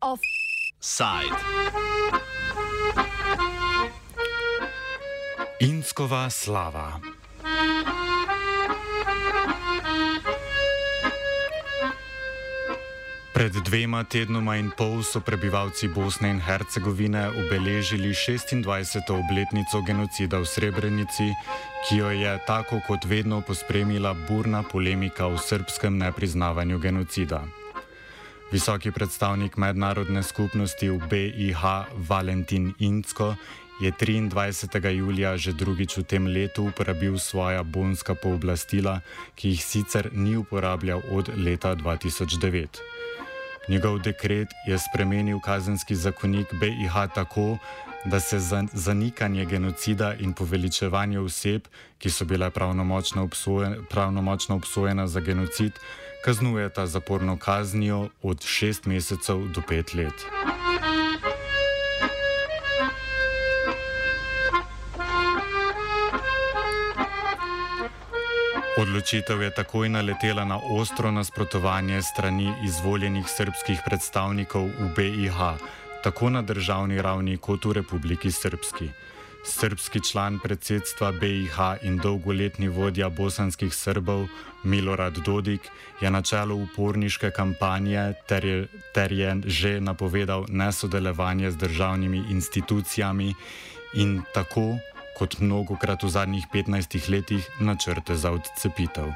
Offside. Inskova slava. Pred dvema tednoma in pol so prebivalci Bosne in Hercegovine obeležili 26. obletnico genocida v Srebrenici, ki jo je tako kot vedno pospremila burna polemika o srpskem nepriznavanju genocida. Visoki predstavnik mednarodne skupnosti v BIH Valentin Incko je 23. julija že drugič v tem letu uporabil svoja bonska pooblastila, ki jih sicer ni uporabljal od leta 2009. Njegov dekret je spremenil kazenski zakonik BIH tako, da se za zanikanje genocida in poveličevanje oseb, ki so bile pravnomočno, obsojen, pravnomočno obsojene za genocid, kaznujeta zaporno kaznijo od šest mesecev do pet let. Odločitev je takoj naletela na ostro nasprotovanje strani izvoljenih srpskih predstavnikov v BIH, tako na državni ravni kot v Republiki Srpski. Srpski član predsedstva BIH in dolgoletni vodja bosanskih Srbov Milorad Dodik je na čelu uporniške kampanje ter je, ter je že napovedal nesodelovanje z državnimi institucijami in tako kot mnogokrat v zadnjih 15 letih, načrte za odcepitev.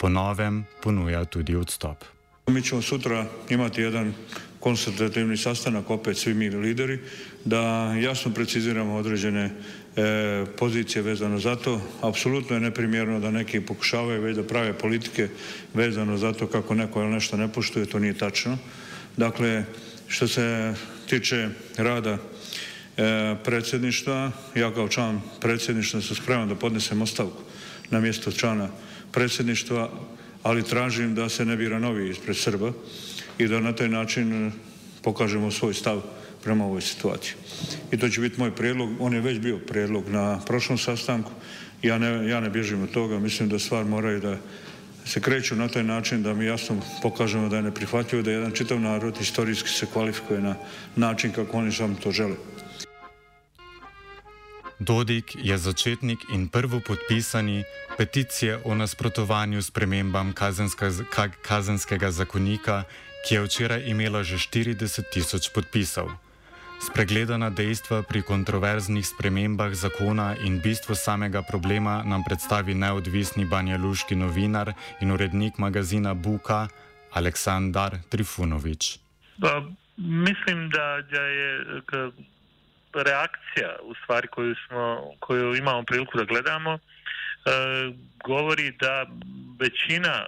Po novem ponuja tudi odstop. Mi ćemo sutra imati jedan konsultativni sastanak, opet svi mi lideri, da jasno preciziramo određene e, pozicije vezano za to. Apsolutno je neprimjerno da neki pokušavaju već da prave politike vezano za to kako neko ili nešto ne poštuje, to nije tačno. Dakle, što se tiče rada e, predsjedništva. Ja kao član predsjedništva sam spreman da podnesem ostavku na mjesto člana predsjedništva, ali tražim da se ne bira novi ispred Srba i da na taj način pokažemo svoj stav prema ovoj situaciji. I to će biti moj prijedlog, on je već bio prijedlog na prošlom sastanku, ja ne, ja ne bježim od toga, mislim da stvar moraju da se kreću na taj način da mi jasno pokažemo da je neprihvatljivo da jedan čitav narod istorijski se kvalifikuje na način kako oni sam to žele. Dodik je začetnik in prvo podpisani peticije o nasprotovanju spremembam kazenskega zakonika, ki je včeraj imela že 40 tisoč podpisov. Spregledana dejstva pri kontroverznih spremembah zakona in bistvo samega problema nam predstavi neodvisni banjaluški novinar in urednik magazina Buka Aleksandar Trifunovič. Mislim, da, da je reakcija u stvari koju, smo, koju imamo priliku da gledamo e, govori da većina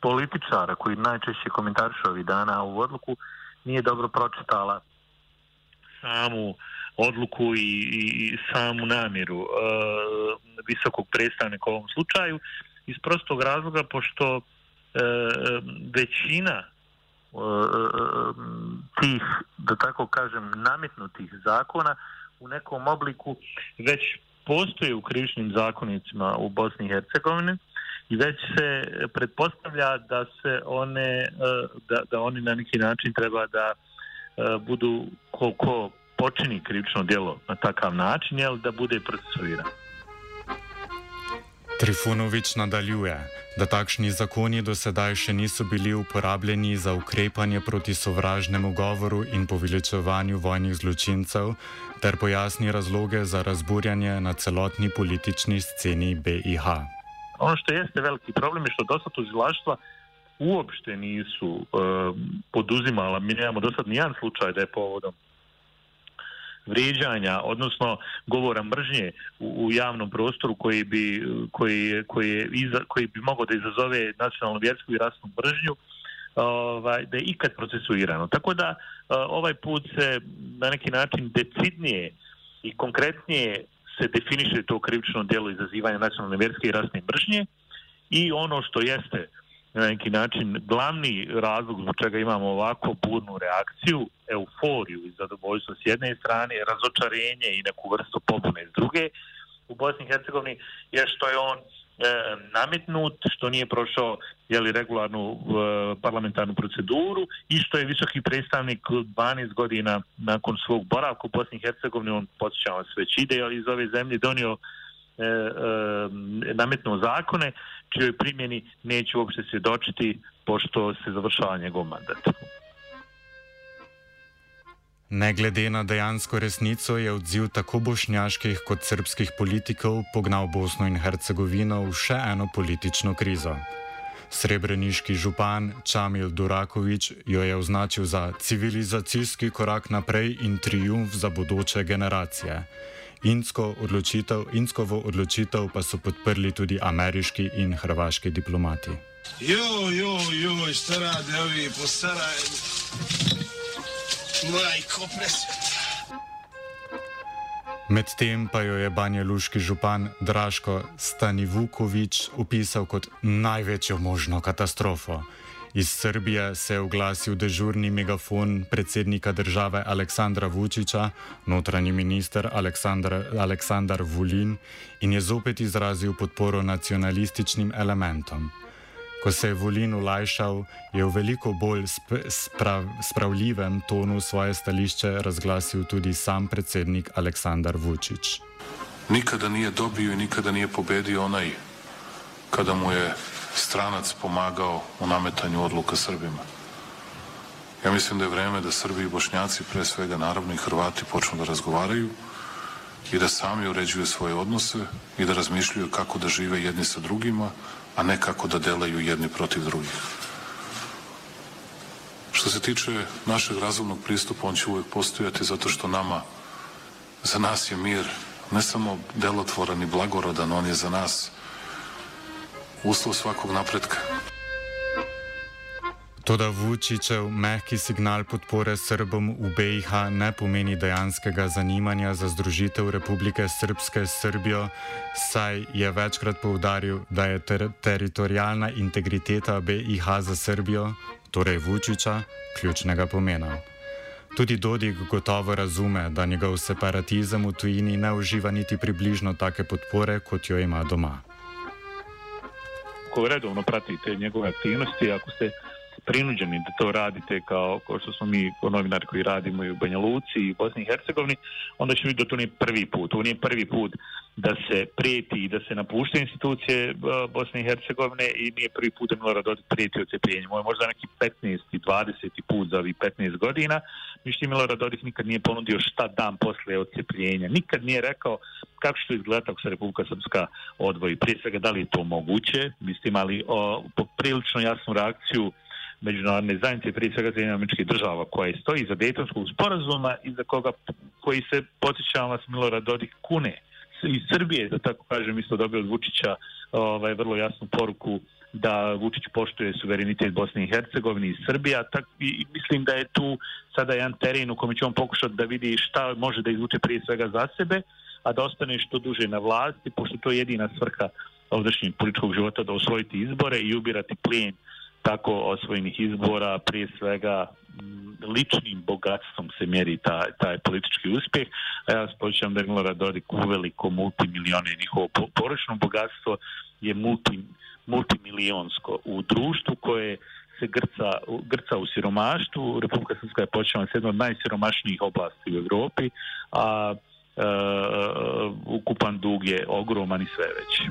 političara koji najčešće komentarišu ovih dana u odluku nije dobro pročitala samu odluku i, i samu namjeru e, visokog predstavnika u ovom slučaju iz prostog razloga pošto e, većina E, e, e, tih, da tako kažem, nametnutih zakona u nekom obliku već postoje u krivičnim zakonicima u Bosni i Hercegovini i već se pretpostavlja da se one, da, da oni na neki način treba da budu ko, ko počini krivično djelo na takav način, jel da bude procesuiran. Trifunovič nadaljuje, da takšni zakoni do sedaj še niso bili uporabljeni za ukrepanje proti sovražnemu govoru in poveličevanju vojnih zločincev, ter pojasni razloge za razburjanje na celotni politični sceni BiH. Ono što jeste veliki problem je što dosta tužilaštva uopšte nisu um, poduzimala, mi nemamo do sad nijedan slučaj da je povodom vrijeđanja, odnosno govora mržnje u, u javnom prostoru koji bi, koji, koji, je iza, koji bi mogao da izazove nacionalnu vjersku i rasnu mržnju, ovaj, da je ikad procesuirano. Tako da eh, ovaj put se na neki način decidnije i konkretnije se definiše to krivično djelo izazivanja nacionalne vjerske i rasne mržnje i ono što jeste na neki način glavni razlog zbog čega imamo ovako burnu reakciju, euforiju i zadovoljstvo s jedne strane, razočarenje i neku vrstu pobune s druge, u Bosni i Hercegovini je što je on e, nametnut, što nije prošao jeli, regularnu e, parlamentarnu proceduru i što je visoki predstavnik 12 godina nakon svog boravka u Bosni i Hercegovini, on podsjeća se već ide, ali iz ove zemlje donio nametnuo zakone čijoj primjeni neće uopšte svjedočiti pošto se završava njegov mandat. Ne glede na dejansko resnico je odziv tako bošnjaških kot srpskih politikov pognal Bosno in Hercegovino v še eno politično krizo. Srebreniški župan Čamil Durakovič jo je označil za civilizacijski korak naprej in triumf za bodoče generacije. Insko odločitev, Inskovo odločitev pa so podprli tudi ameriški in hrvaški diplomati. Jo, jo, jo, šta rade ovi postarajni? Majko presveta. Medtem pa jo je Banja Luški župan Draško Stanivukovič opisal kot največjo možno katastrofo. Iz Srbije se je oglasil dežurni megafon predsednika države Aleksandra Vučiča, notranji minister Aleksandr, Aleksandar Vulin in je zopet izrazil podporo nacionalističnim elementom. Ko se je volin ulajšal, je v veliko bolj sprav, spravljivem tonu svoje stališče razglasil tudi sam predsednik Aleksandar Vučić. Nikada nije dobio i nikada nije pobedio onaj kada mu je stranac pomagao u nametanju odluka Srbima. Ja mislim da je vreme da Srbi i Bošnjaci, pre svega naravno i Hrvati, počnu da razgovaraju i da sami uređuju svoje odnose i da razmišljaju kako da žive jedni sa drugima, a ne kako da delaju jedni protiv drugih. Što se tiče našeg razumnog pristupa, on će uvek postojati zato što nama, za nas je mir ne samo delotvoran i blagorodan, on je za nas uslov svakog napretka. Toda Vučićev mehki signal podpore Srbom v BiH ne pomeni dejanskega zanimanja za združitev Republike Srpske s Srbijo, saj je večkrat poudaril, da je ter teritorijalna integriteta BiH za Srbijo, torej Vučića, ključnega pomena. Tudi Dodik gotovo razume, da njegov separatizem v tujini ne uživa niti približno take podpore, kot jo ima doma. Ko redovno pratite njegove aktivnosti, ako ste prinuđeni da to radite kao, kao što smo mi novinari koji radimo i u Banja Luci i u Bosni i Hercegovini, onda ćemo vidjeti da to nije prvi put. To nije prvi put da se prijeti i da se napušte institucije e, Bosne i Hercegovine i nije prvi put da Milorad Dodik prijeti ocepljenjem. Ovo je možda neki 15. 20. put za ovih 15 godina. Mišlji Milorad Dodik nikad nije ponudio šta dan posle ocepljenja. Nikad nije rekao kako će to izgledati ako se Republika Srpska odvoji. Prije svega da li je to moguće, Mislim, ste imali o, prilično jasnu reakciju međunarodne zajednice, prije svega Sjedinjenih američkih država, koja stoji za Dejtonskog sporazuma i za koga koji se podsjeća vas Milorad Dodik kune iz Srbije, da tako kažem, isto dobio od Vučića ovaj, vrlo jasnu poruku da Vučić poštuje suverenitet Bosne i Hercegovine i Srbija, tak, i mislim da je tu sada jedan teren u kome će on pokušati da vidi šta može da izvuče prije svega za sebe, a da ostane što duže na vlasti, pošto to je jedina svrha ovdašnjeg političkog života da osvojiti izbore i ubirati plijen tako osvojenih izbora, prije svega mm, ličnim bogatstvom se mjeri taj, taj politički uspjeh. A ja spočećam da je Milorad Dodik uveliko multimilione njihovo poročno bogatstvo je multi, multimilionsko u društvu koje se grca, grca u siromaštvu. Republika Srpska je počela s jednom od najsiromašnijih oblasti u Evropi, a e, ukupan dug je ogroman i sve veći.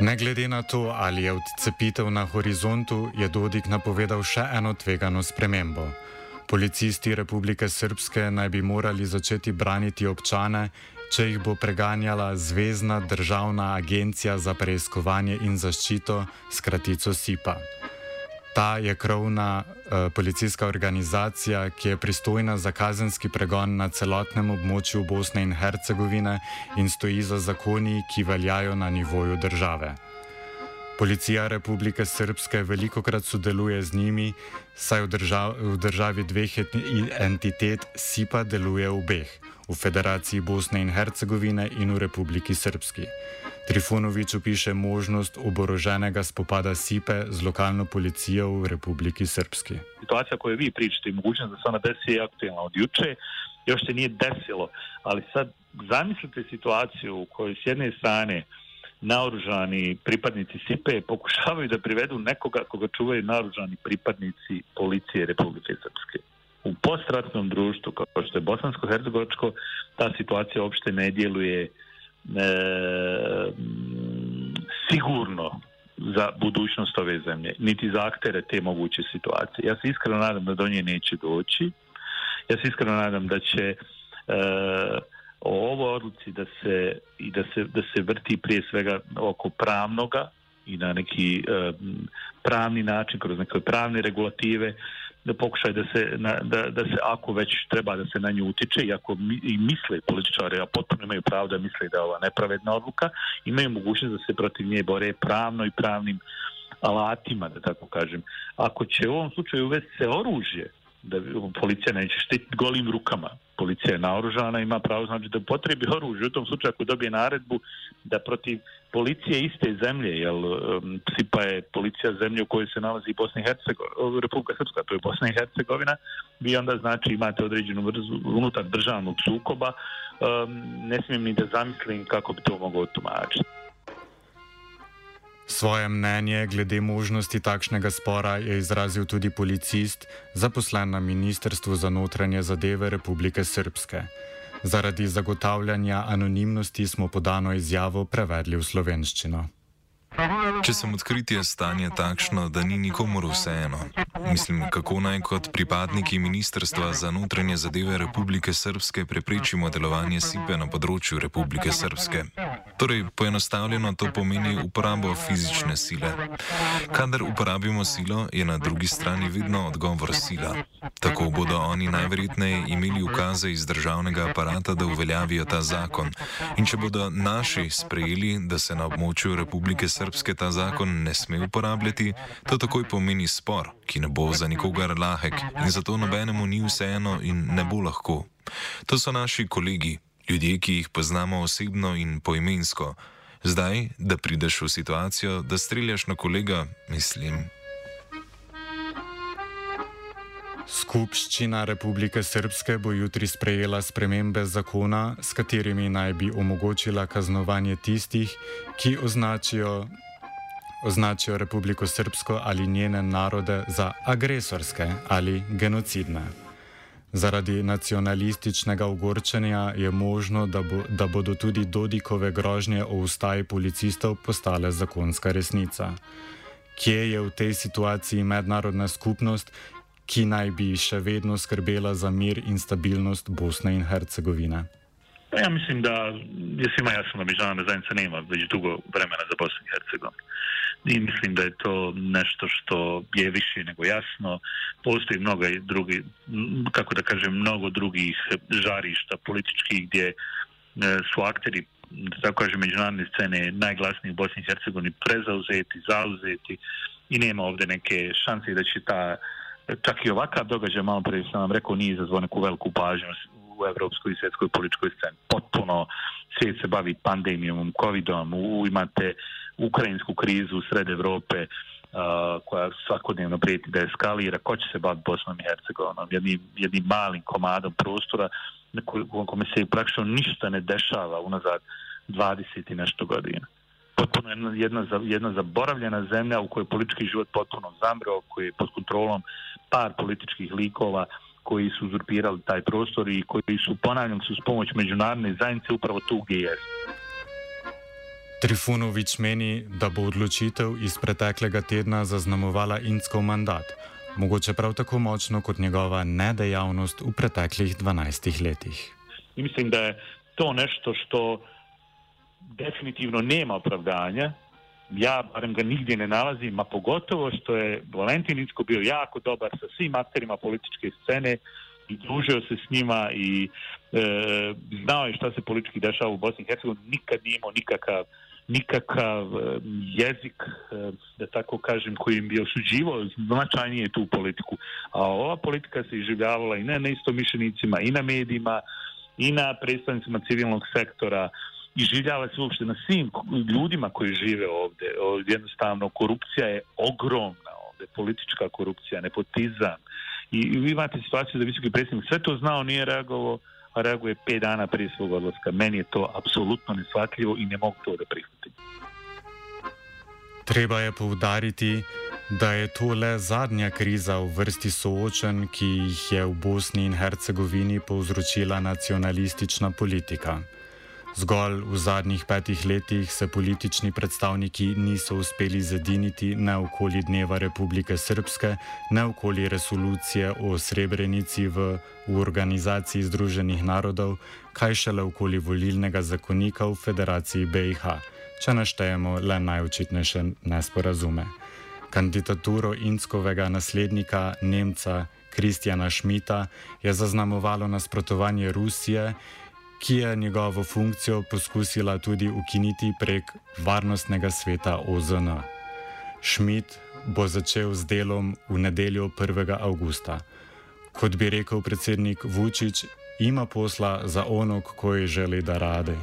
Ne glede na to, ali je odcepitev na horizontu, je Dodik napovedal še eno tvegano spremembo. Policisti Republike Srpske naj bi morali začeti braniti občane, če jih bo preganjala Zvezdna državna agencija za preiskovanje in zaščito, skratico SIPA. Ta je krovna uh, policijska organizacija, ki je pristojna za kazenski pregon na celotnem območju Bosne in Hercegovine in stoji za zakoni, ki veljajo na nivoju države. Policija Republike Srpske veliko krat sodeluje z njimi, saj v, držav, v državi dveh entitet SIPA deluje v obeh, v Federaciji Bosne in Hercegovine in v Republiki Srpski. Trifunovič opiše možnost oboroženega spopada SIPE z lokalno policijo v Republiki Srpski. Situacija, koju vi pričate da se ona desi je aktualna od juče. još se nije desilo, ali sad zamislite situaciju u kojoj s jedne strane naoružani pripadnici SIPE pokušavaju da privedu nekoga koga čuvaju naoružani pripadnici policije Republike Srpske. U postratnom društvu, kao što je Bosansko-Hercegovačko, ta situacija uopšte ne djeluje e, sigurno za budućnost ove zemlje, niti za aktere te moguće situacije. Ja se iskreno nadam da do nje neće doći. Ja se iskreno nadam da će e, o ovoj odluci da se, i da se, da se vrti prije svega oko pravnoga i na neki e, pravni način, kroz neke pravne regulative, da pokušaj da se, na, da, da se ako već treba da se na nju utiče i ako mi, i misle političari, a potpuno imaju pravo da misle da je ova nepravedna odluka, imaju mogućnost da se protiv nje bore pravno i pravnim alatima, da tako kažem. Ako će u ovom slučaju uvesti se oružje, da policija neće štititi golim rukama. Policija je naoružana, ima pravo znači da potrebi oružje. U tom slučaju ako dobije naredbu da protiv policije iste zemlje, jer um, SIPA je policija zemlje u kojoj se nalazi Bosna i Hercegovina, Republika Srpska, to je Bosna i Hercegovina, vi onda znači imate određenu vrzu unutar državnog sukoba, um, ne smijem ni da zamislim kako bi to moglo tumačiti. Svoje mnenje glede možnosti takšnega spora je izrazil tudi policist, zaposlen na Ministrstvu za notranje zadeve Republike Srpske. Zaradi zagotavljanja anonimnosti smo podano izjavo prevedli v slovenščino. Če sem odkritje stanje takšno, da ni nikomor vseeno, mislim, kako naj kot pripadniki Ministrstva za notranje zadeve Republike Srpske preprečimo delovanje SIPE na področju Republike Srpske. Torej, poenostavljeno to pomeni uporabo fizične sile. Kadar uporabimo silo, je na drugi strani vedno odgovor sila. Tako bodo oni najverjetneje imeli ukaze iz državnega aparata, da uveljavijo ta zakon. In če bodo naši sprejeli, da se na območju Republike Srpske ta zakon ne sme uporabljati, to takoj pomeni spor, ki ne bo za nikogar lahek in zato nobenemu ni vseeno in ne bo lahko. To so naši kolegi, ljudje, ki jih poznamo osebno in poimensko. Zdaj, da prideš v situacijo, da streljaš na kolega, mislim. Skupščina Republike Srpske bo jutri sprejela spremembe zakona, s katerimi naj bi omogočila kaznovanje tistih, ki označijo, označijo Republiko Srpsko ali njene narode za agresorske ali genocidne. Zaradi nacionalističnega ogorčenja je možno, da, bo, da bodo tudi Dodikove grožnje o ustaji policistov postale zakonska resnica. Kje je v tej situaciji mednarodna skupnost, ki naj bi še vedno skrbela za mir in stabilnost Bosne in Hercegovine? Ja mislim da je svima jasno da međunarodna zajednica nema već dugo vremena za Bosnu i Hercegovinu. I mislim da je to nešto što je više nego jasno. Postoji mnogo drugi, kako da kažem, mnogo drugih žarišta političkih gdje e, su akteri da tako kažem, međunarodne scene najglasniji u Bosni i Hercegovini prezauzeti, zauzeti i nema ovdje neke šanse da će ta čak i ovakav događaj, malo prije sam vam rekao, nije izazvao neku veliku pažnju u evropskoj i svjetskoj političkoj sceni. Potpuno svijet se bavi pandemijom, covidom, u, imate ukrajinsku krizu sred Evrope uh, koja svakodnevno prijeti da eskalira. Ko će se baviti Bosnom i Hercegovinom? Jednim, jednim malim komadom prostora na kome se praktično ništa ne dešava unazad 20 i nešto godina potpuno jedna, jedna, jedna zaboravljena zemlja u kojoj je politički život potpuno zamreo, koji je pod kontrolom par političkih likova koji su uzurpirali taj prostor i koji su, ponavljam, su s pomoć međunarodne zajednice upravo tu gdje je. Trifunovič meni, da bo odločitev iz preteklega tedna zaznamovala Indskov mandat, mogoče prav tako močno kot njegova nedejavnost v preteklih 12 letih. In mislim, da je to nešto, što definitivno nema opravdanja, ja barem ga nigdje ne nalazim, a pogotovo što je Valentin Incko bio jako dobar sa svim akterima političke scene i družio se s njima i e, znao je šta se politički dešava u Bosni i Hercegovini, nikad nije imao nikakav nikakav eh, jezik, eh, da tako kažem, koji im bi osuđivao značajnije tu politiku. A ova politika se iživljavala i na neistomišljenicima, i na medijima, i na predstavnicima civilnog sektora, i življava se uopšte na svim ljudima koji žive ovde. Jednostavno, korupcija je ogromna ovde, politička korupcija, nepotizam. I vi imate situaciju da visoki predsjednik sve to znao, nije reagovao, reaguje pet dana prije svog odlaska. Meni je to apsolutno neshvatljivo i ne mogu to da prihvatim. Treba je poudariti, da je to le zadnja kriza v vrsti soočen, ki jih je v Bosni in Hercegovini povzročila nacionalistična politika. Zgolj v zadnjih petih letih se politični predstavniki niso uspeli zediniti ne okoli Dneva Republike Srpske, ne okoli resolucije o Srebrenici v, v Organizaciji Združenih narodov, kaj šele okoli volilnega zakonika v Federaciji BiH, če naštejemo le najočitnejše nesporazume. Kandidaturo Inskovega naslednika Nemca Kristjana Šmita je zaznamovalo nasprotovanje Rusije ki je njegovo funkcijo poskusila tudi ukiniti prek varnostnega sveta OZN. Schmidt bo začel z delom v nedeljo 1. avgusta. Kot bi rekel predsednik Vučić, ima posla za onog, koji želi da rade.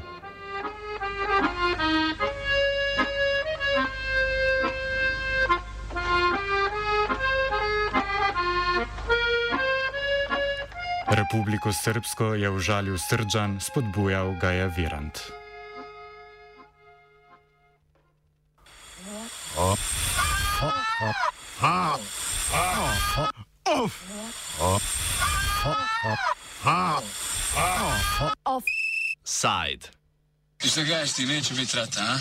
Republiko Srpsko je užalil Srđan, spodbujal ga je Virant. Offside. Ti što gledaš ti neće biti rata, a?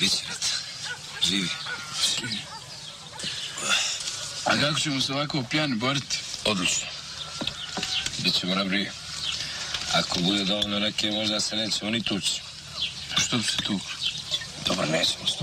Biće rata. Živi. Živi. A kako ćemo se ovako pijani boriti? Odlično. Bićemo nabri. Ako bude dovoljno neke, možda se nećemo ni tući. Što bi se tu? Dobro, nećemo se